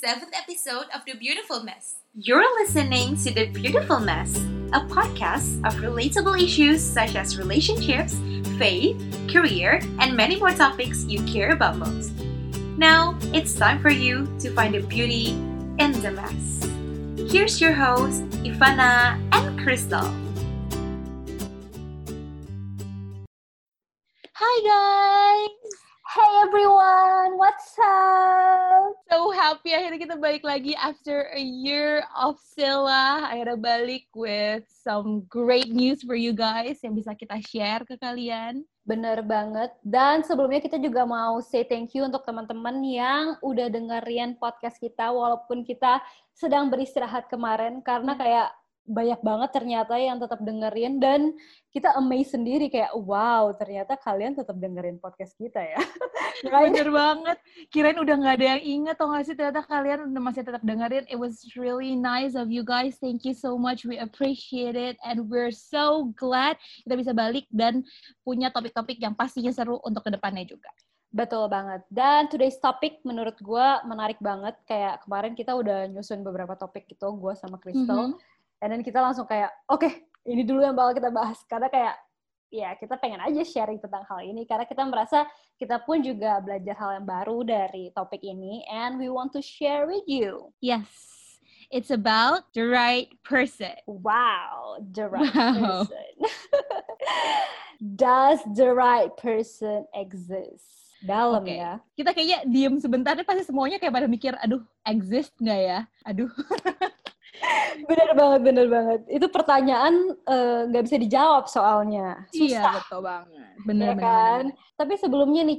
seventh episode of The Beautiful Mess. You're listening to The Beautiful Mess, a podcast of relatable issues such as relationships, faith, career, and many more topics you care about most. Now, it's time for you to find the beauty in the mess. Here's your hosts, Ivana and Crystal. Hi guys! Hey everyone, what's up? So happy akhirnya kita balik lagi after a year of Silla. Akhirnya balik with some great news for you guys yang bisa kita share ke kalian. Bener banget. Dan sebelumnya kita juga mau say thank you untuk teman-teman yang udah dengerin podcast kita walaupun kita sedang beristirahat kemarin karena kayak banyak banget ternyata yang tetap dengerin dan kita amazed sendiri kayak wow ternyata kalian tetap dengerin podcast kita ya. Bener banget. Kirain udah nggak ada yang inget atau nggak sih? Ternyata kalian masih tetap dengerin. It was really nice of you guys. Thank you so much. We appreciate it and we're so glad kita bisa balik dan punya topik-topik yang pastinya seru untuk ke depannya juga. Betul banget. Dan today's topic menurut gue menarik banget. Kayak kemarin kita udah nyusun beberapa topik gitu, gue sama Crystal. Mm -hmm and then kita langsung kayak oke okay, ini dulu yang bakal kita bahas karena kayak ya kita pengen aja sharing tentang hal ini karena kita merasa kita pun juga belajar hal yang baru dari topik ini and we want to share with you. Yes. It's about the right person. Wow, the right wow. person. Does the right person exist? Dalam okay. ya. Kita kayaknya diem sebentar pasti semuanya kayak pada mikir, aduh, exist nggak ya? Aduh. bener banget, bener banget. Itu pertanyaan eh, nggak uh, bisa dijawab soalnya. Iya, Susah. Iya, betul banget. Bener, ya bener, kan? Bener. Tapi sebelumnya nih,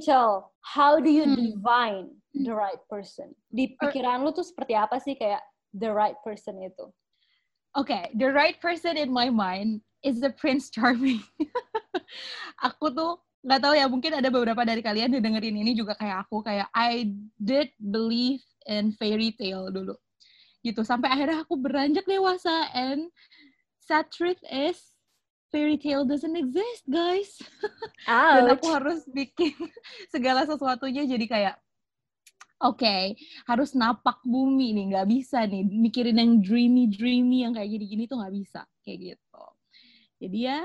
how do you hmm. define the right person? Di pikiran lu tuh seperti apa sih kayak the right person itu? Oke, okay, the right person in my mind is the Prince Charming. aku tuh nggak tahu ya, mungkin ada beberapa dari kalian yang dengerin ini juga kayak aku, kayak I did believe in fairy tale dulu gitu. Sampai akhirnya aku beranjak dewasa. And sad truth is fairy tale doesn't exist guys. Dan aku harus bikin segala sesuatunya jadi kayak oke okay, harus napak bumi nih. Nggak bisa nih. Mikirin yang dreamy dreamy yang kayak gini-gini tuh nggak bisa. Kayak gitu. Jadi ya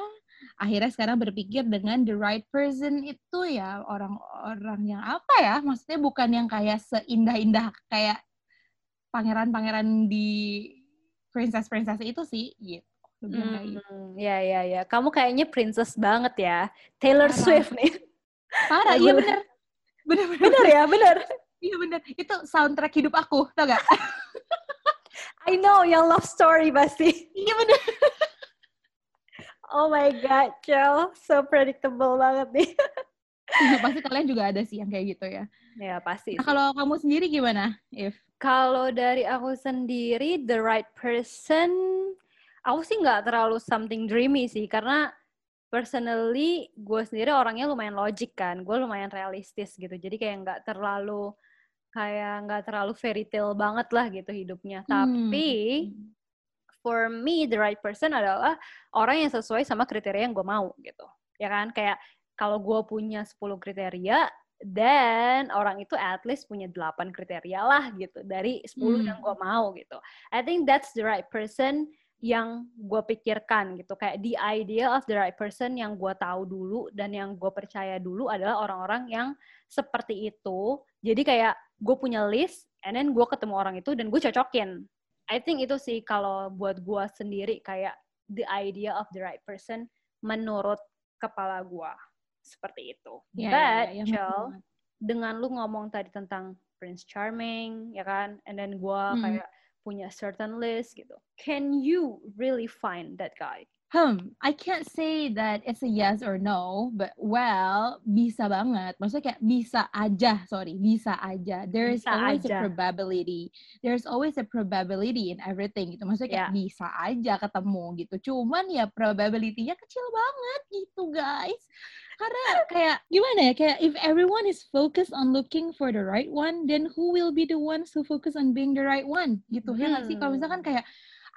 akhirnya sekarang berpikir dengan the right person itu ya orang-orang yang apa ya? Maksudnya bukan yang kayak seindah-indah kayak pangeran-pangeran di princess-princess itu sih gitu. Hmm, gitu. ya ya ya. Kamu kayaknya princess banget ya. Taylor Parah. Swift nih. Parah, iya bener. Bener, bener. Bener ya, bener. Iya bener. Itu soundtrack hidup aku, tau gak? I know, yang love story pasti. Iya bener. oh my God, Chel. So predictable banget nih. ya, pasti kalian juga ada sih yang kayak gitu ya. Ya, pasti. Nah, kalau kamu sendiri gimana, If? Kalau dari aku sendiri, the right person, aku sih nggak terlalu something dreamy sih, karena personally gue sendiri orangnya lumayan logik kan, gue lumayan realistis gitu, jadi kayak nggak terlalu kayak nggak terlalu fairy tale banget lah gitu hidupnya. Hmm. Tapi for me the right person adalah orang yang sesuai sama kriteria yang gue mau gitu, ya kan? Kayak kalau gue punya 10 kriteria, dan orang itu at least punya delapan kriteria lah gitu dari 10 hmm. yang gue mau gitu. I think that's the right person yang gue pikirkan gitu kayak the idea of the right person yang gue tahu dulu dan yang gue percaya dulu adalah orang-orang yang seperti itu jadi kayak gue punya list and then gue ketemu orang itu dan gue cocokin I think itu sih kalau buat gue sendiri kayak the idea of the right person menurut kepala gue seperti itu. Yeah, But, yeah, yeah, Chel, dengan lu ngomong tadi tentang Prince Charming, ya kan? And then gue hmm. kayak punya certain list gitu. Can you really find that guy? Hmm, I can't say that it's a yes or no, but well, bisa banget. Maksudnya kayak bisa aja, sorry, bisa aja. There's bisa always aja. a probability. There's always a probability in everything gitu. Maksudnya kayak yeah. bisa aja ketemu gitu. Cuman ya probability-nya kecil banget gitu, guys karena kayak gimana ya kayak if everyone is focused on looking for the right one then who will be the ones who focus on being the right one? Gitu. Hmm. ya nggak sih? Kalau misalkan kayak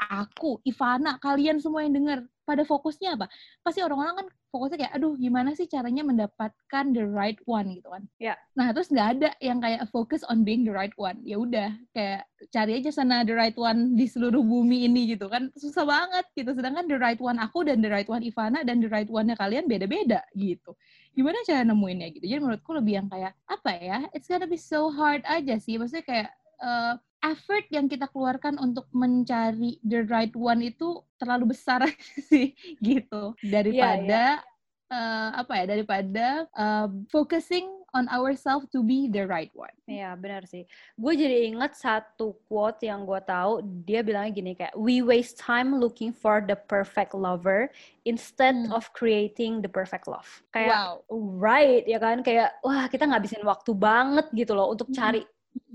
aku, Ivana, kalian semua yang dengar, pada fokusnya apa? Pasti orang-orang kan fokusnya kayak, aduh gimana sih caranya mendapatkan the right one gitu kan? Ya. Nah terus nggak ada yang kayak fokus on being the right one. Ya udah, kayak cari aja sana the right one di seluruh bumi ini gitu kan, susah banget gitu. Sedangkan the right one aku dan the right one Ivana dan the right one-nya kalian beda-beda gitu. Gimana cara nemuinnya gitu? Jadi menurutku lebih yang kayak apa ya? It's gonna be so hard aja sih. Maksudnya kayak uh, effort yang kita keluarkan untuk mencari the right one itu terlalu besar sih gitu daripada yeah, yeah. Uh, apa ya daripada uh, focusing on ourselves to be the right one. Iya benar sih. Gue jadi inget satu quote yang gue tahu dia bilangnya gini kayak we waste time looking for the perfect lover instead hmm. of creating the perfect love. Kayak wow. right ya kan kayak wah kita ngabisin waktu banget gitu loh untuk hmm.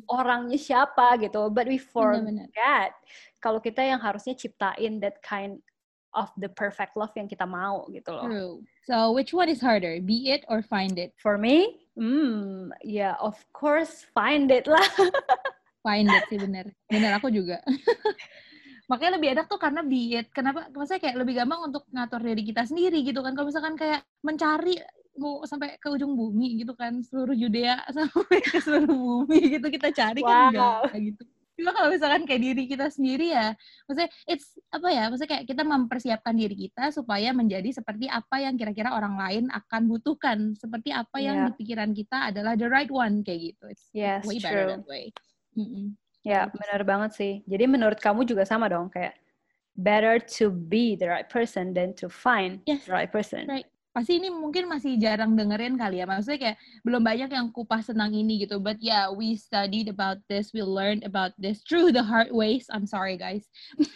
Orangnya siapa gitu but we forget kalau kita yang harusnya ciptain that kind of the perfect love yang kita mau gitu loh. True. So which one is harder, be it or find it? For me, hmm, yeah, of course find it lah. find it sih bener. Bener aku juga. Makanya lebih enak tuh karena be it. Kenapa? Maksudnya kayak lebih gampang untuk ngatur diri kita sendiri gitu kan. Kalau misalkan kayak mencari mau sampai ke ujung bumi gitu kan seluruh Judea sampai ke seluruh bumi gitu kita cari kan wow. kan enggak gitu. Cuma kalau misalkan kayak diri kita sendiri ya maksudnya it's apa ya maksudnya kayak kita mempersiapkan diri kita supaya menjadi seperti apa yang kira-kira orang lain akan butuhkan. Seperti apa yang yeah. di pikiran kita adalah the right one kayak gitu. It's yes, way better that way. Mm -mm. ya yeah, benar banget sih. Jadi menurut kamu juga sama dong kayak better to be the right person than to find yes. the right person. Right pasti ini mungkin masih jarang dengerin kali ya. Maksudnya kayak belum banyak yang kupas tentang ini gitu. But yeah, we studied about this, we learned about this through the hard ways. I'm sorry guys.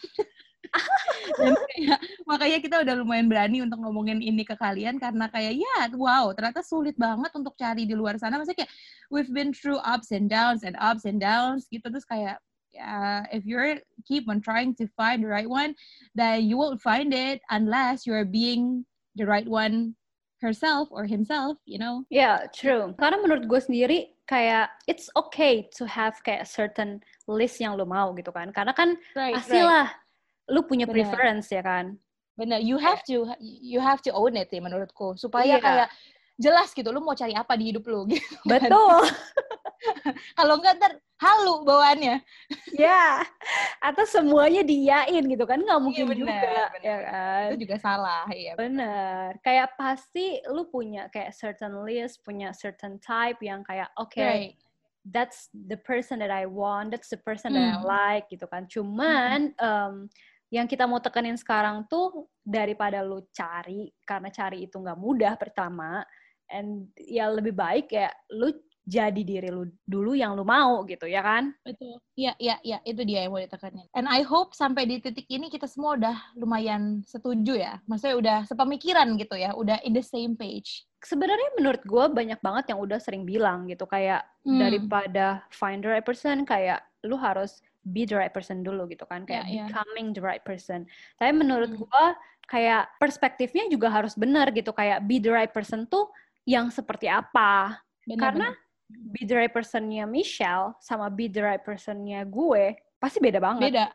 Dan kayak, makanya kita udah lumayan berani untuk ngomongin ini ke kalian karena kayak ya wow ternyata sulit banget untuk cari di luar sana maksudnya kayak we've been through ups and downs and ups and downs gitu terus kayak uh, if you're keep on trying to find the right one then you won't find it unless you're being the right one herself or himself, you know? Yeah, true. Karena menurut gue sendiri kayak it's okay to have kayak certain list yang lo mau gitu kan. Karena kan right, pastilah right. lu punya Bener. preference ya kan. Bener, you have to you have to own it ya menurutku supaya yeah. kayak jelas gitu lu mau cari apa di hidup lu gitu. Kan. Betul. Kalau enggak ntar halu bawaannya. ya, atau semuanya diyain gitu kan nggak iya, mungkin iya, bener, juga, bener. ya kan? Itu juga salah, ya. Bener. Kayak pasti lu punya kayak certain list, punya certain type yang kayak oke. Okay, right. That's the person that I want, that's the person hmm. that I hmm. like gitu kan. Cuman hmm. um, yang kita mau tekenin sekarang tuh daripada lu cari karena cari itu nggak mudah pertama and ya lebih baik ya lu jadi diri lu dulu yang lu mau gitu ya kan? Betul. Iya, iya, iya, itu dia yang mau ditekanin. And I hope sampai di titik ini kita semua udah lumayan setuju ya. Maksudnya udah sepemikiran gitu ya, udah in the same page. Sebenarnya menurut gue banyak banget yang udah sering bilang gitu kayak hmm. daripada find the right person kayak lu harus be the right person dulu gitu kan kayak yeah, yeah. becoming the right person. Tapi menurut hmm. gue kayak perspektifnya juga harus benar gitu kayak be the right person tuh yang seperti apa. Bener, Karena bener be the right personnya Michelle sama be the right personnya gue pasti beda banget. Beda.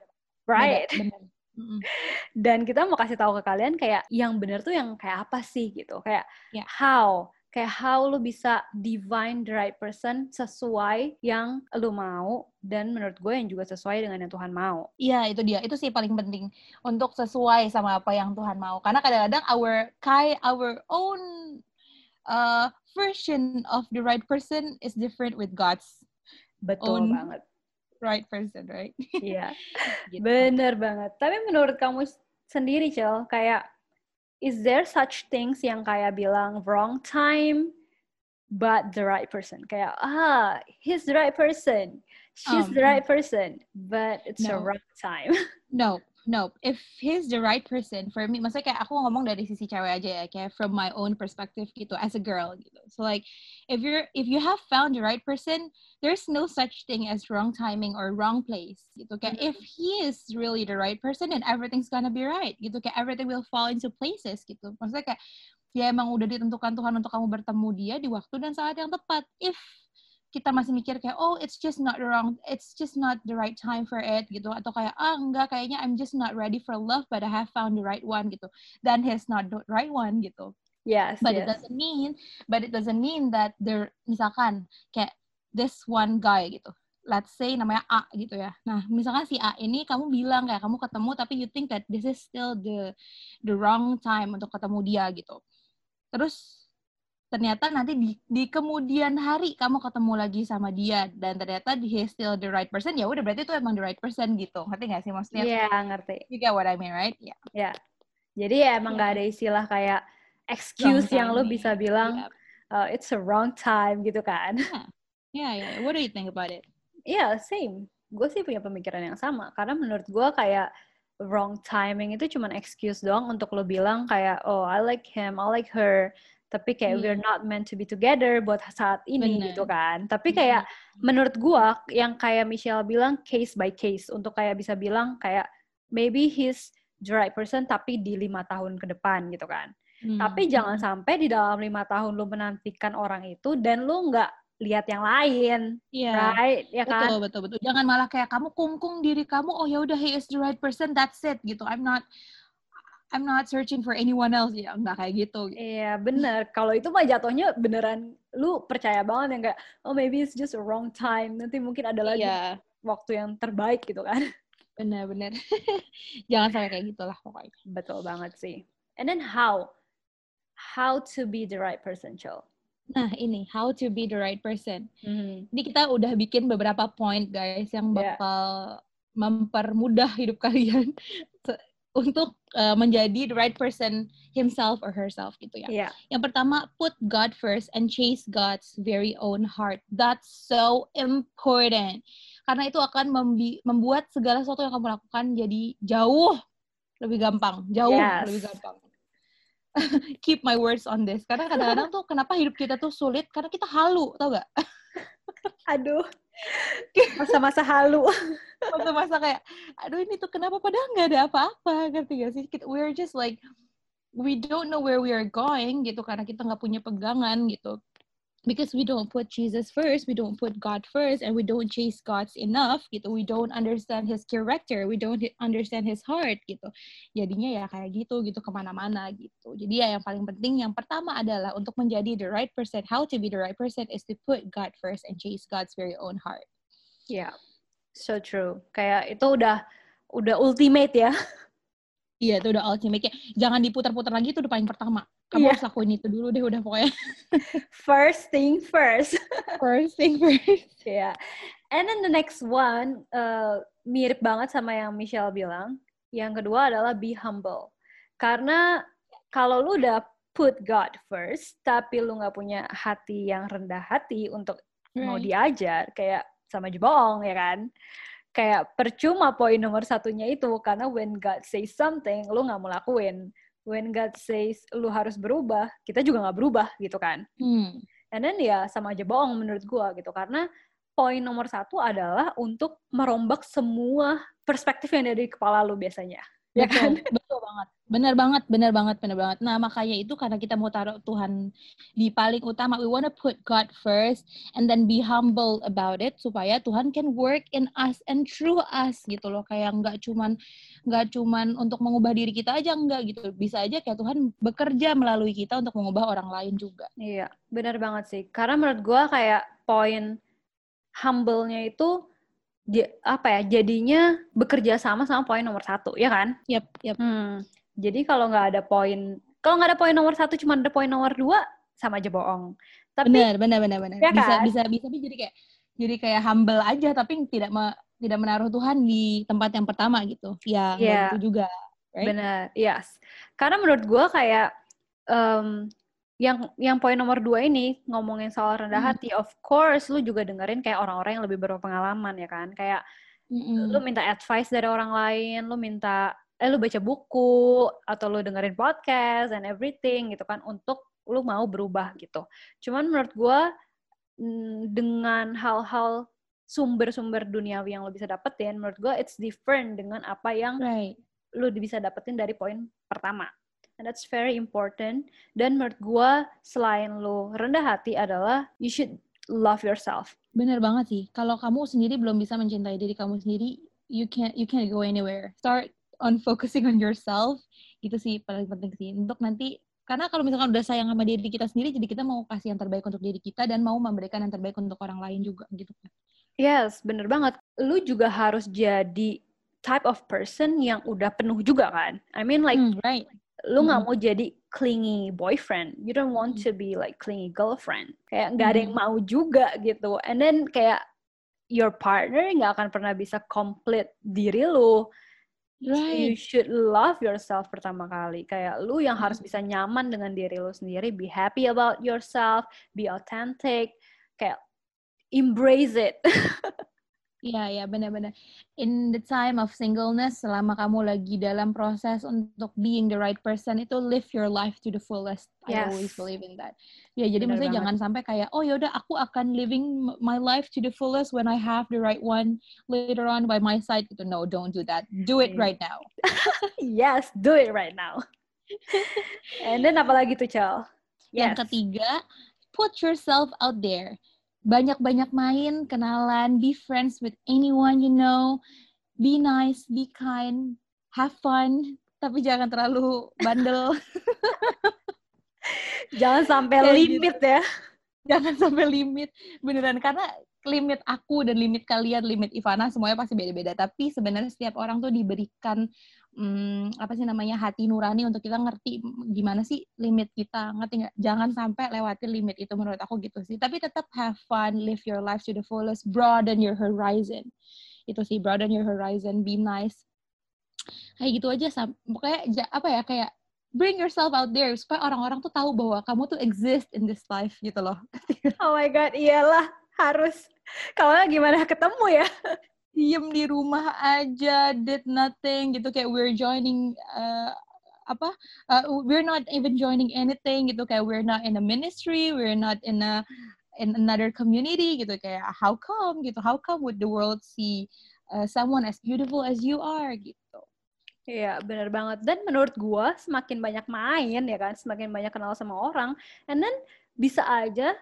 Right. Beda, Dan kita mau kasih tahu ke kalian kayak yang bener tuh yang kayak apa sih gitu. Kayak yeah. how kayak how lu bisa divine the right person sesuai yang lu mau dan menurut gue yang juga sesuai dengan yang Tuhan mau. Iya, itu dia. Itu sih paling penting untuk sesuai sama apa yang Tuhan mau. Karena kadang-kadang our kai our own uh, version of the right person is different with God's Betul own banget. right person, right? Iya, gitu. bener banget. Tapi menurut kamu sendiri, Cel, kayak is there such things yang kayak bilang wrong time but the right person? Kayak, ah, he's the right person, she's um, the right person, but it's no. a wrong time. no, no, if he's the right person for me, maksudnya kayak aku ngomong dari sisi cewek aja ya, kayak from my own perspective gitu, as a girl gitu. So like, if you're if you have found the right person, there's no such thing as wrong timing or wrong place gitu. Kayak mm-hmm. if he is really the right person, then everything's gonna be right gitu. Kayak everything will fall into places gitu. Maksudnya kayak ya emang udah ditentukan Tuhan untuk kamu bertemu dia di waktu dan saat yang tepat. If kita masih mikir kayak oh it's just not the wrong it's just not the right time for it gitu. Atau kayak ah enggak kayaknya I'm just not ready for love but I have found the right one gitu. Then he's not the right one gitu. Yes, but yes. it doesn't mean but it doesn't mean that there misalkan kayak this one guy gitu. Let's say namanya A gitu ya. Nah misalkan si A ini kamu bilang kayak kamu ketemu tapi you think that this is still the the wrong time untuk ketemu dia gitu. Terus ternyata nanti di, di kemudian hari kamu ketemu lagi sama dia dan ternyata he still the right person ya udah berarti itu emang the right person gitu ngerti gak sih maksudnya Iya, ngerti. you get what I mean right ya Jadi ya emang Iya. gak ada istilah kayak excuse Wrong yang lo bisa bilang uh, it's a wrong time gitu kan. ya ya what do you think about it Iya, same. Gue sih punya pemikiran yang sama. Karena menurut gue kayak wrong timing itu cuman excuse doang untuk lo bilang kayak, oh I like him, I like her. Tapi kayak we're Iya. not meant to be together buat saat ini Bener. gitu kan. Tapi kayak menurut gue yang kayak Michelle bilang case by case. Untuk kayak bisa bilang kayak maybe he's the right person tapi di lima tahun ke depan gitu kan. Hmm. Tapi jangan sampai di dalam lima tahun lo menantikan orang itu dan lo nggak lihat yang lain, Iya. right? Ya kan? Betul, betul, betul. Jangan malah kayak kamu kungkung diri kamu, oh ya udah he is the right person, that's it gitu. I'm not I'm not searching for anyone else ya, enggak kayak gitu. Iya bener. Kalau itu mah jatuhnya beneran lu percaya banget yang kayak oh maybe it's just a wrong time. Nanti mungkin ada lagi Iya, waktu yang terbaik gitu kan. benar-benar. Jangan sampai kayak gitulah pokoknya. Betul banget sih. And then how? How to be the right person, Chol? Nah, ini how to be the right person. Mhm. Ini kita udah bikin beberapa point guys yang Iya. bakal mempermudah hidup kalian untuk uh, menjadi the right person himself or herself gitu ya. Iya. Yang pertama, put God first and chase God's very own heart. That's so important. Karena itu akan membuat segala sesuatu yang kamu lakukan jadi jauh lebih gampang. Jauh Yes. lebih gampang. Keep my words on this. Karena kadang-kadang tuh kenapa hidup kita tuh sulit? Karena kita halu, tau gak? Aduh. Masa-masa halu. Masa-masa kayak, aduh ini tuh kenapa padahal nggak ada apa-apa. Ngerti gak sih? We're just like, we don't know where we are going gitu. Karena kita nggak punya pegangan gitu. Because we don't put Jesus first, we don't put God first, and we don't chase God's enough gitu. We don't understand His character, we don't understand His heart gitu. Jadinya ya kayak gitu gitu ke mana-mana gitu. Jadi ya yang paling penting yang pertama adalah untuk menjadi the right person, how to be the right person is to put God first and chase God's very own heart. Iya. So true. Kayak itu udah udah ultimate ya. Iya itu udah ultimate. Kayak, jangan diputar-putar lagi itu udah paling pertama. Kamu Iya. harus lakuin itu dulu deh udah pokoknya. First thing first. First thing first. Yeah. And then the next one uh, mirip banget sama yang Michelle bilang. Yang kedua adalah be humble. Karena kalau lu udah put God first, tapi lu nggak punya hati yang rendah hati untuk mau Right. diajar, kayak sama aja bohong ya kan? Kayak percuma poin nomor satunya itu karena when God says something, lu nggak mau lakuin. When God says lu harus berubah, kita juga nggak berubah gitu kan? Hmm. And then ya sama aja bohong menurut gua gitu karena poin nomor satu adalah untuk merombak semua perspektif yang ada di kepala lu biasanya. Ya kan? Benar banget, benar banget, benar banget. Nah, makanya itu karena kita mau taruh Tuhan di paling utama, we wanna put God first and then be humble about it supaya Tuhan can work in us and through us gitu loh. Kayak nggak cuman nggak cuman untuk mengubah diri kita aja enggak gitu. Bisa aja kayak Tuhan bekerja melalui kita untuk mengubah orang lain juga. Iya, benar banget sih. Karena menurut gua kayak poin humble-nya itu apa ya jadinya bekerja sama sama poin nomor satu ya kan? Yap, yap. Hmm. Jadi kalau nggak ada poin kalau nggak ada poin nomor satu cuma ada poin nomor dua sama aja bohong. Tapi Benar, benar, benar, benar. Ya bisa, kan? bisa, bisa, bisa jadi kayak jadi kayak humble aja tapi tidak me- tidak menaruh Tuhan di tempat yang pertama gitu. Ya, Iya. gitu juga. Right? Benar, yes. Karena menurut gue kayak em, yang yang poin nomor dua ini ngomongin soal rendah Hmm. hati, of course lu juga dengerin kayak orang-orang yang lebih berpengalaman ya kan, kayak Mm-mm. lu minta advice dari orang lain, lu minta eh lu baca buku atau lu dengerin podcast and everything gitu kan untuk lu mau berubah gitu. Cuman menurut gue dengan hal-hal sumber-sumber duniawi yang lu bisa dapetin, menurut gue it's different dengan apa yang Right. lu bisa dapetin dari poin pertama. And that's very important. Dan menurut gua selain lu rendah hati adalah you should love yourself. Bener banget sih. Kalau kamu sendiri belum bisa mencintai diri kamu sendiri, you can't you can't go anywhere. Start on focusing on yourself. Itu sih paling penting sih. Untuk nanti karena kalau misalkan udah sayang sama diri kita sendiri, jadi kita mau kasih yang terbaik untuk diri kita dan mau memberikan yang terbaik untuk orang lain juga gitu kan. Yes, bener banget. Lu juga harus jadi type of person yang udah penuh juga kan. I mean like, Hmm, right. lu nggak Mm. mau jadi clingy boyfriend. You don't want to be like clingy girlfriend. Kayak nggak ada yang mau juga gitu. And then kayak your partner nggak akan pernah bisa complete diri lu. You Right. should love yourself pertama kali. Kayak lu yang harus Mm. bisa nyaman dengan diri lu sendiri. Be happy about yourself. Be authentic. Kayak embrace it. Iya, iya, benar-benar. In the time of singleness, selama kamu lagi dalam proses untuk being the right person, itu live your life to the fullest. I always Yes. believe in that. Ya, jadi Benar maksudnya banget. jangan sampai kayak, oh yaudah aku akan living my life to the fullest when I have the right one later on by my side. Gitu. No, don't do that. Do it Iya. right now. yes, do it right now. And then apalagi tuh, Chel? Yang ketiga, put yourself out there. Banyak-banyak main, kenalan, be friends with anyone you know. Be nice, be kind, have fun, tapi jangan terlalu bandel. Jangan sampai Kayak limit ya. jangan sampai limit. Beneran, karena limit aku dan limit kalian, limit Ivana, semuanya pasti beda-beda. Tapi sebenarnya setiap orang tuh diberikan hmm, apa sih namanya hati nurani untuk kita ngerti gimana sih limit kita ngerti nggak? Jangan sampai lewati limit itu menurut aku gitu sih. Tapi tetap have fun live your life to the fullest broaden your horizon. Itu sih broaden your horizon be nice. Kayak gitu aja pokoknya apa ya kayak bring yourself out there supaya orang-orang tuh tahu bahwa kamu tuh exist in this life gitu loh. Oh my god, iyalah harus. Kalau gimana ketemu ya? Diem di rumah aja did nothing gitu kayak we're joining uh, apa uh, we're not even joining anything gitu kayak we're not in a ministry we're not in a in another community gitu kayak how come gitu how come would the world see uh, someone as beautiful as you are gitu Iya, bener banget. Dan menurut gua semakin banyak main ya kan, semakin banyak kenal sama orang, and then bisa aja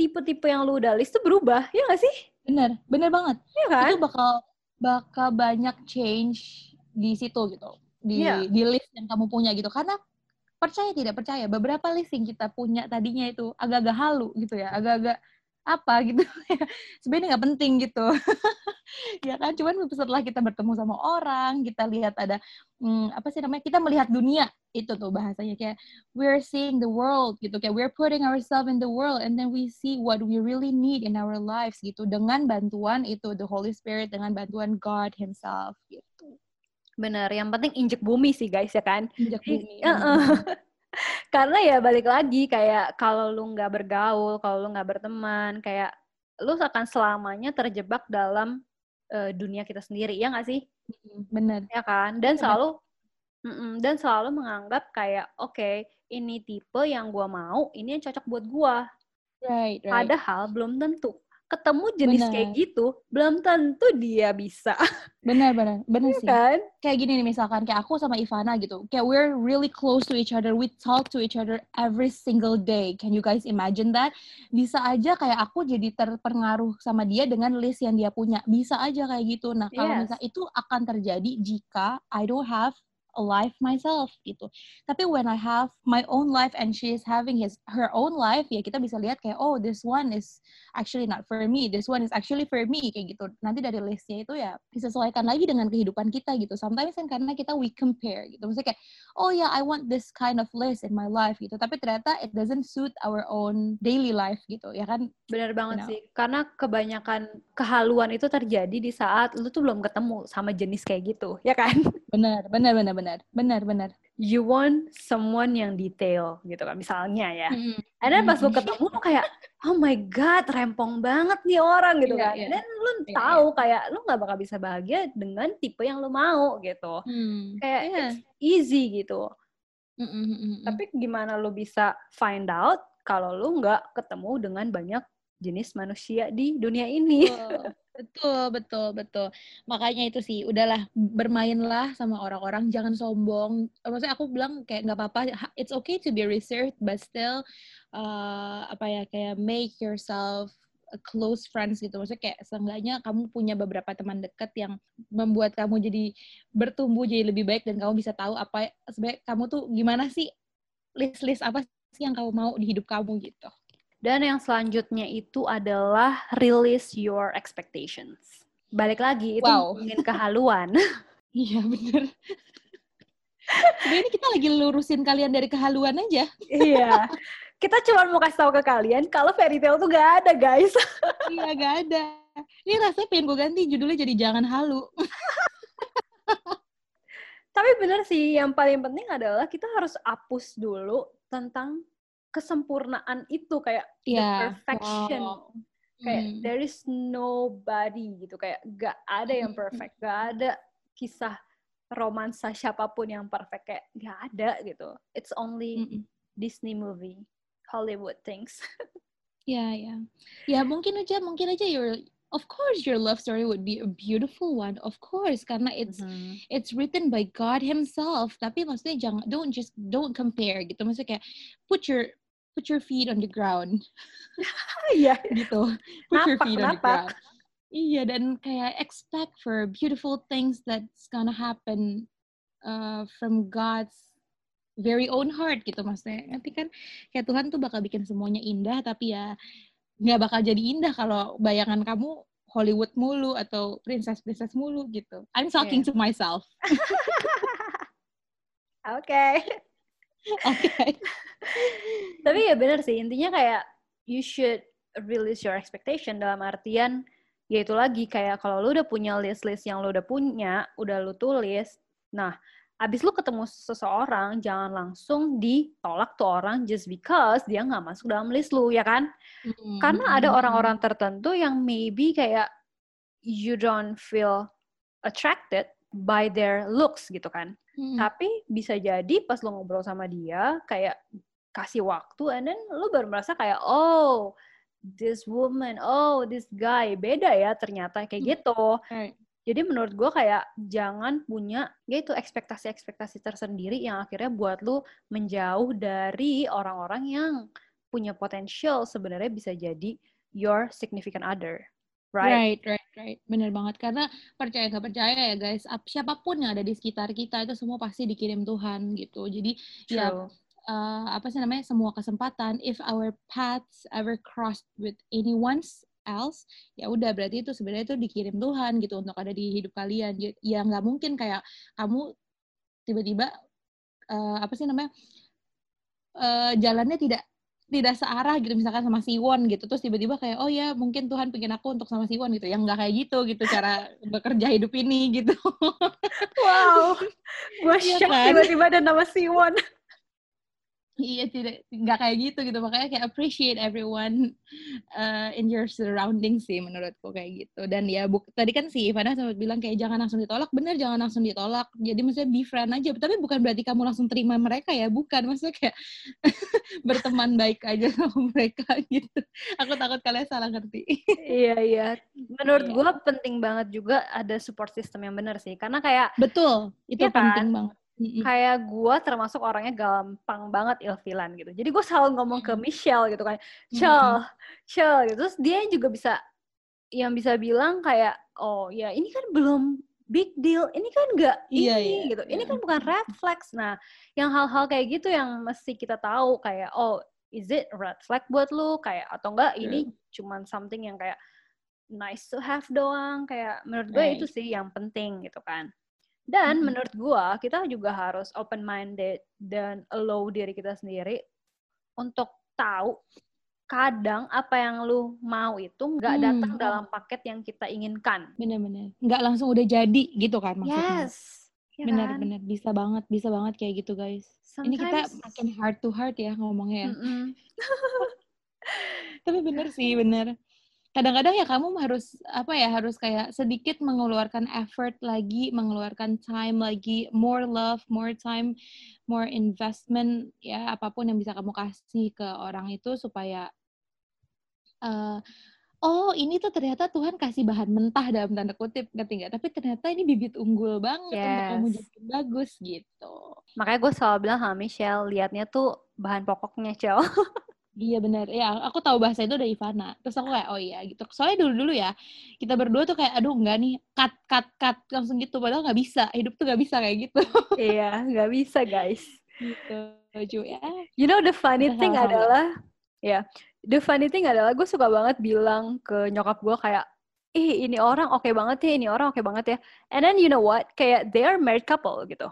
tipe-tipe yang lu udah list tuh berubah, ya nggak sih? Bener bener banget Iya kan? itu bakal bakal banyak change di situ gitu di Iya. di list yang kamu punya gitu karena percaya tidak percaya beberapa list yang kita punya tadinya itu agak-agak halu gitu ya agak-agak apa gitu sebenarnya nggak penting gitu ya kan cuman setelah kita bertemu sama orang kita lihat ada hmm, apa sih namanya kita melihat dunia itu tuh bahasanya kayak we're seeing the world gitu kayak we're putting ourselves in the world and then we see what we really need in our lives gitu dengan bantuan itu the Holy Spirit dengan bantuan God Himself gitu Bener, yang penting injek bumi sih guys ya kan? Jadi, bumi, Heeh. bener-bener. Karena ya balik lagi kayak kalau lu nggak bergaul, kalau lu nggak berteman, kayak lu akan selamanya terjebak dalam eh, dunia kita sendiri, ya nggak sih? bener Ya kan? Dan selalu Mm-mm, dan selalu menganggap kayak oke, ini tipe yang gua mau, ini yang cocok buat gua. right right Padahal belum tentu. Ketemu jenis Benar. kayak gitu, belum tentu dia bisa, benar benar benar ya sih kan? kayak gini nih misalkan kayak aku sama Ivana gitu kayak we're really close to each other we talk to each other every single day can you guys imagine that bisa aja kayak aku jadi terpengaruh sama dia dengan list yang dia punya bisa aja kayak gitu nah kalau Yes. misal itu akan terjadi jika I don't have a life myself gitu. Tapi when I have my own life and she is having his her own life ya kita bisa lihat kayak oh this one is actually not for me this one is actually for me kayak gitu. Nanti dari listnya itu ya disesuaikan lagi dengan kehidupan kita gitu. Sometimes kan karena kita we compare gitu. Maksudnya kayak oh ya I want this kind of list in my life gitu. Tapi ternyata it doesn't suit our own daily life gitu. Ya kan? Benar banget know. sih. Karena kebanyakan kehaluan itu terjadi di saat lu tuh belum ketemu sama jenis kayak gitu, ya kan? benar benar benar benar benar benar You want someone yang detail gitu kan, misalnya ya. Then pas lu Mm-mm. ketemu lu kayak, oh my god, rempong banget nih orang gitu Iya, kan. iya. Dan lu Iya, tahu kayak lu nggak bakal bisa bahagia dengan tipe yang lu mau gitu. Hmm. Kayak it's easy gitu. Mm-mm, mm-mm. Tapi gimana lu bisa find out kalau lu nggak ketemu dengan banyak jenis manusia di dunia ini? Betul, betul, betul, betul. Makanya itu sih, udahlah bermainlah sama orang-orang, jangan sombong. Maksudnya aku bilang kayak nggak apa-apa, it's okay to be reserved, but still uh, apa ya kayak make yourself a close friends gitu. Maksudnya kayak seenggaknya kamu punya beberapa teman dekat yang membuat kamu jadi bertumbuh jadi lebih baik dan kamu bisa tahu apa sebenarnya kamu tuh gimana sih list-list apa sih yang kamu mau di hidup kamu gitu. Dan yang selanjutnya itu adalah release your expectations. Balik lagi itu Wow. ngomongin kehaluan. Iya bener. Sebenarnya ini kita lagi lurusin kalian dari kehaluan aja. Iya. Kita cuma mau kasih tahu ke kalian kalau fairy tale tuh gak ada, guys. iya gak ada. Ini rasanya pengen gue ganti judulnya jadi jangan halu. Tapi bener sih, yang paling penting adalah kita harus hapus dulu tentang kesempurnaan itu kayak the Iya. perfection. wow. Kayak Hmm. there is nobody gitu kayak gak ada yang Hmm. perfect, gak ada kisah romansa siapa pun yang perfect kayak gak ada gitu. It's only Mm-mm. Disney movie, Hollywood things. Ya, ya. Ya, mungkin aja, mungkin aja your of course your love story would be a beautiful one, of course, karena it's Mhm. it's written by God himself. Tapi maksudnya jangan don't just don't compare gitu. Maksudnya kayak put your put your feet on the ground Iya. gitu. Put your Napak, feet on the napak. ground. Iya, dan kayak expect for beautiful things that's gonna happen uh, from God's very own heart gitu maksudnya. Nanti kan kayak Tuhan tuh bakal bikin semuanya indah, tapi ya nggak bakal jadi indah kalau bayangan kamu Hollywood mulu atau princess-princess mulu gitu. I'm talking to myself. Oke. Tapi ya bener sih, intinya kayak you should release your expectation dalam artian ya itu lagi kayak kalau lu udah punya list-list yang lu udah punya, udah lu tulis, nah abis lu ketemu seseorang jangan langsung ditolak tuh orang just because dia nggak masuk dalam list lu ya kan? Mm, Karena ada orang-orang tertentu yang maybe kayak you don't feel attracted by their looks gitu kan. Mm, Tapi bisa jadi pas lo ngobrol sama dia, kayak kasih waktu, and then lo baru merasa kayak, oh, this woman, oh, this guy, beda ya ternyata kayak Hmm. gitu. right. Jadi menurut gue kayak jangan punya ya itu ekspektasi-ekspektasi tersendiri yang akhirnya buat lo menjauh dari orang-orang yang punya potensial sebenarnya bisa jadi your significant other. Right? Right, right, right. Bener banget. Karena percaya nggak percaya ya guys, ap- siapa pun yang ada di sekitar kita itu semua pasti dikirim Tuhan gitu. Jadi ya True. uh, apa sih namanya semua kesempatan if our paths ever crossed with anyone else ya udah berarti itu sebenarnya itu dikirim Tuhan gitu untuk ada di hidup kalian Jadi, ya nggak mungkin kayak kamu tiba-tiba uh, apa sih namanya uh, jalannya tidak tidak searah gitu misalkan sama Siwon gitu terus tiba-tiba kayak oh ya mungkin Tuhan pengen aku untuk sama Siwon gitu yang nggak kayak gitu gitu cara bekerja hidup ini gitu Wow, gue Iya shock kan? tiba-tiba ada nama Siwon. Iya tidak nggak kayak gitu gitu. Makanya kayak appreciate everyone uh, in your surroundings sih menurutku kayak gitu. Dan ya buk, tadi kan si Ivana sempat bilang kayak jangan langsung ditolak. Bener jangan langsung ditolak. Jadi maksudnya be friend aja. Tapi bukan berarti kamu langsung terima mereka ya. Bukan maksudnya kayak berteman baik aja sama mereka gitu. Aku takut kalian salah ngerti. Iya iya. Menurut Iya. gue penting banget juga ada support system yang benar sih. Karena kayak betul itu Iya kan? penting banget Mm-mm. kayak gue termasuk orangnya gampang banget ilfilan gitu. Jadi gue selalu ngomong ke Michelle gitu kan, chill, chill gitu. Terus dia juga bisa yang bisa bilang kayak, oh ya ini kan belum big deal, ini kan nggak Iya, ini iya, gitu, ini iya. kan bukan red flags. Nah, yang hal-hal kayak gitu yang mesti kita tahu kayak, oh is it red flag buat lu kayak atau enggak ini cuman something yang kayak nice to have doang kayak menurut gue Right. itu sih yang penting gitu kan dan menurut gue kita juga harus open minded dan allow diri kita sendiri untuk tahu kadang apa yang lu mau itu nggak Hmm. datang dalam paket yang kita inginkan bener-bener nggak langsung udah jadi gitu kan maksudnya yes ya kan? bener-bener bisa banget bisa banget kayak gitu guys ini kita Sometimes- makin heart to heart ya ngomongnya ya Mm-mm. Tapi bener sih, bener. Kadang-kadang ya kamu harus apa ya harus kayak sedikit mengeluarkan effort lagi, mengeluarkan time lagi, more love, more time, more investment ya apa pun yang bisa kamu kasih ke orang itu supaya eh, oh ini tuh ternyata Tuhan kasih bahan mentah dalam tanda kutip ngerti nggak? Tapi ternyata ini bibit unggul banget untuk kamu Yes. jadi bagus gitu. makanya gue selalu bilang sama Michelle liatnya tuh bahan pokoknya Cel Iya benar. Ya, aku tahu bahasa itu dari Ivana. Terus aku kayak, oh iya gitu. Soalnya dulu-dulu ya, kita berdua tuh kayak, aduh enggak nih, cut, cut, cut. Langsung gitu. Padahal nggak bisa. Hidup tuh nggak bisa kayak gitu. iya, nggak bisa guys. Gitu. Ya. You know the funny thing adalah, ya, the funny thing adalah gue suka banget bilang ke nyokap gue kayak, ih ini orang oke okay banget ya, ini orang oke okay banget ya. And then you know what? Kayak they are married couple gitu.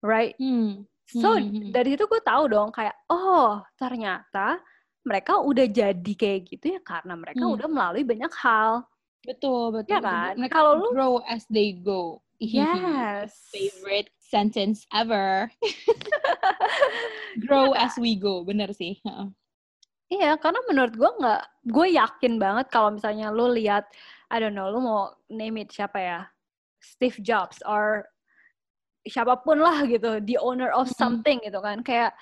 Right? Hmm. So hmm, hmm, hmm. dari situ gue tahu dong kayak oh ternyata mereka udah jadi kayak gitu ya karena mereka hmm. udah melalui banyak hal. Betul betul. Ya kan. Mereka Kalau lu grow as they go. Yes. Favorite sentence ever. grow yeah. as we go, bener sih. Iya, karena menurut gue nggak, gue yakin banget kalau misalnya lu lihat, I don't know, lu mau name it siapa ya, Steve Jobs or siapa pun lah gitu, the owner of something gitu kan. Kayak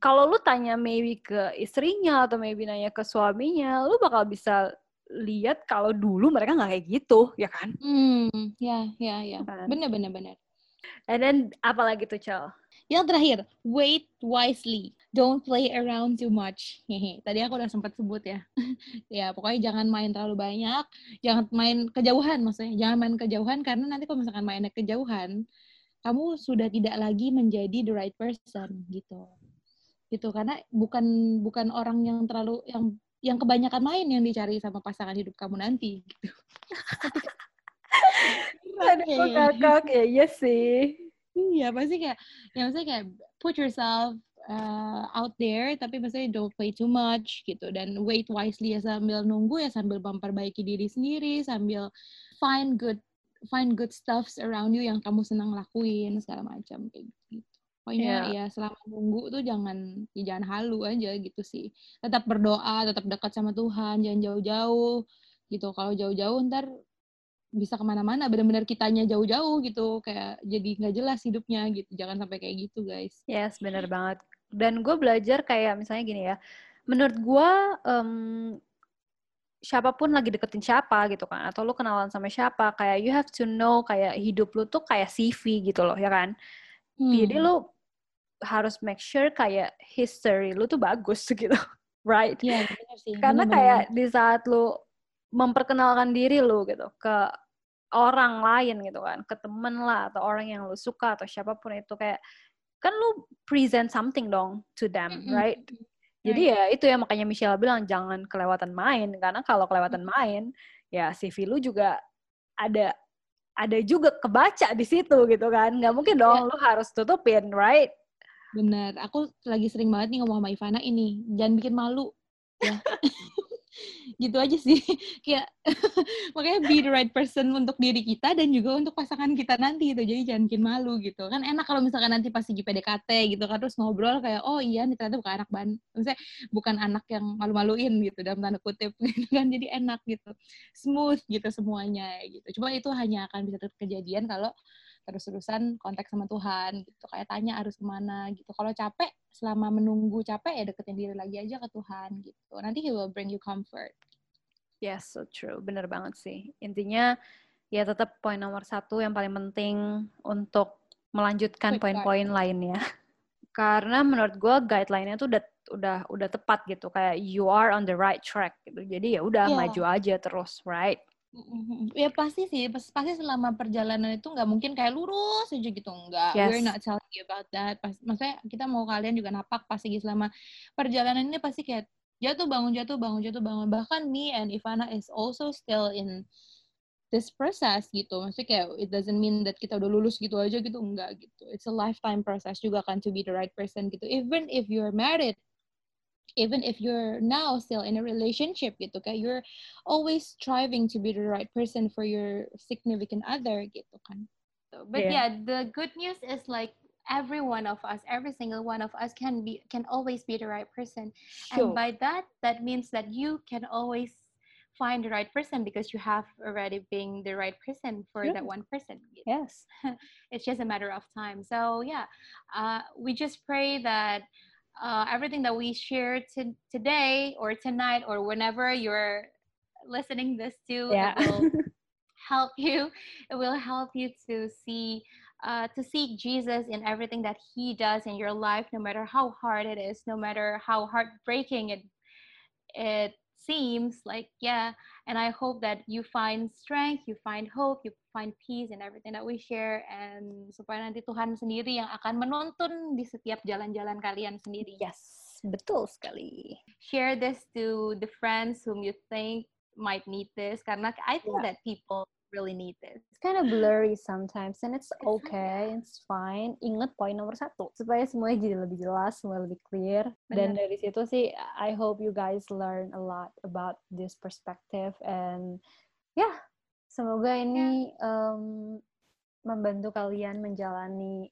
kalau lu tanya maybe ke istrinya atau maybe nanya ke suaminya, lu bakal bisa lihat kalau dulu mereka nggak kayak gitu, ya kan? Hmm, ya, ya, ya. Kan? Bener, bener, bener. And then apalagi tuh, Cel? Yang terakhir, wait wisely. Don't play around too much. Hehe. Tadi aku udah sempat sebut ya. ya, pokoknya jangan main terlalu banyak. Jangan main kejauhan maksudnya. Jangan main kejauhan karena nanti kalau misalkan mainnya kejauhan, kamu sudah tidak lagi menjadi the right person gitu gitu karena bukan bukan orang yang terlalu yang yang kebanyakan main yang dicari sama pasangan hidup kamu nanti gitu. Aduh kakak ya iya sih. Iya pasti kayak ya maksudnya kayak put yourself uh, out there tapi maksudnya don't play too much gitu dan wait wisely ya sambil nunggu ya sambil memperbaiki diri sendiri sambil find good find good stuffs around you yang kamu senang lakuin segala macam kayak gitu. Pokoknya yeah. ya selama nunggu tuh jangan ya jangan halu aja gitu sih. Tetap berdoa, tetap dekat sama Tuhan, jangan jauh-jauh gitu. Kalau jauh-jauh ntar bisa ke mana-mana, benar-benar kitanya jauh-jauh gitu, kayak jadi nggak jelas hidupnya gitu. Jangan sampai kayak gitu guys. Yes, benar banget. Dan gue belajar kayak misalnya gini ya, menurut gue um, siapa pun lagi deketin siapa gitu kan atau lu kenalan sama siapa kayak you have to know kayak hidup lu tuh kayak CV gitu loh ya kan hmm. jadi lu harus make sure kayak history lu tuh bagus gitu right bener sih. karena bener, kayak di saat lu memperkenalkan diri lu gitu ke orang lain gitu kan ke temen lah atau orang yang lu suka atau siapa pun itu kayak kan lu present something dong to them mm -hmm. right jadi ya itu ya makanya Michelle bilang jangan kelewatan main karena kalau kelewatan hmm. main ya CV lu juga ada ada juga kebaca di situ gitu kan. Nggak mungkin dong ya. lu harus tutupin right? Bener. Aku lagi sering banget nih ngomong sama Ivana ini jangan bikin malu. Ya gitu aja sih. Kayak makanya be the right person untuk diri kita dan juga untuk pasangan kita nanti gitu. Jadi jangan bikin malu gitu. Kan enak kalau misalkan nanti pas lagi PDKT gitu kan terus ngobrol kayak oh iya nih ternyata bukan anak ban misalnya bukan anak yang malu-maluin gitu dalam tanda kutip gitu kan. Jadi enak gitu. Smooth gitu semuanya gitu. Cuma itu hanya akan bisa kejadian kalau terus-terusan kontak sama Tuhan gitu kayak tanya harus ke mana gitu. Kalau capek selama menunggu capek ya deketin diri lagi aja ke Tuhan gitu. Nanti He will bring you comfort. Yes so true. Bener banget sih. Intinya ya tetap poin nomor satu yang paling penting untuk melanjutkan poin-poin lainnya. Karena menurut gue guideline-nya tuh udah udah udah tepat gitu. Kayak you are on the right track gitu. Jadi ya udah yeah. maju aja terus right Ya pasti sih, pasti selama perjalanan itu nggak mungkin kayak lurus aja gitu, enggak. Yes. We're not telling you about that. Pas, maksudnya kita mau kalian juga napak pasti selama perjalanan ini pasti kayak jatuh bangun jatuh bangun jatuh bangun. Bahkan me and Ivana is also still in this process gitu. Maksudnya kayak it doesn't mean that kita udah lulus gitu aja gitu, enggak gitu. It's a lifetime process juga kan to be the right person gitu. Even if you're married, even if you're now still in a relationship gitu kan you're always striving to be the right person for your significant other gitu kan. But yeah. yeah the good news is like every one of us every single one of us can be can always be the right person. Sure. and by that that means that you can always find the right person because you have already been the right person for that one person. Yes. It's just a matter of time. So yeah uh, we just pray that uh, everything that we share to, today or tonight or whenever you're listening this to yeah. will help you. It will help you to see uh, to seek Jesus in everything that He does in your life, no matter how hard it is, no matter how heartbreaking it it seems. Like yeah, and I hope that you find strength, you find hope, you find peace in everything that we share, and supaya nanti Tuhan sendiri yang akan menuntun di setiap jalan-jalan kalian sendiri. Yes, betul sekali. Share this to the friends whom you think might need this, karena I think yeah. that people really need this. It's kind of blurry sometimes and it's okay, it's fine. Ingat poin nomor satu, supaya semuanya jadi lebih jelas, semua lebih clear. Bener. Dan dari situ sih, I hope you guys learn a lot about this perspective and yeah, semoga ini yeah. um, membantu kalian menjalani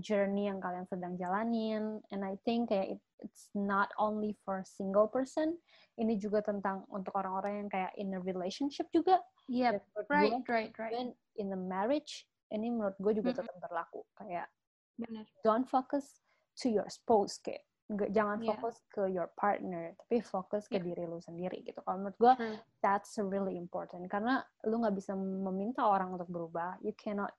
journey yang kalian sedang jalanin. And I think kayak it, it's not only for single person, ini juga tentang untuk orang-orang yang kayak in a relationship juga. Iya, yep. right, gue, right, right. Even in the marriage, ini menurut gue juga mm -hmm. tetap berlaku. Kayak, Bener. don't focus to your spouse, kayak Nggak, jangan yeah. fokus ke your partner, tapi fokus ke yeah. diri lu sendiri gitu. Kalau menurut gue, hmm. that's really important. Karena lu nggak bisa meminta orang untuk berubah. You cannot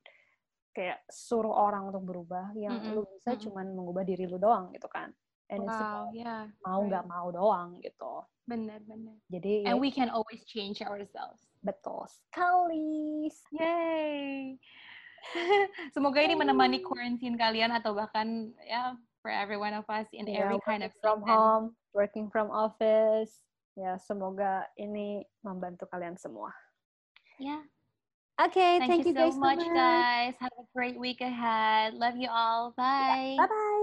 kayak suruh orang untuk berubah. Yang mm -hmm. lu bisa mm -hmm. cuman mengubah diri lu doang gitu kan. And wow, yeah. mau nggak right. mau doang gitu. Benar, benar. Jadi And ya, we can always change ourselves. Betul sekali. Yay. Semoga ini menemani quarantine kalian atau bahkan ya for every one of us in yeah, every kind of from home, working from office. Ya, semoga ini membantu kalian semua. Ya. Yeah. Okay, thank, thank you, you so much, much, guys. Have a great week ahead. Love you all. Bye. Yeah, bye bye.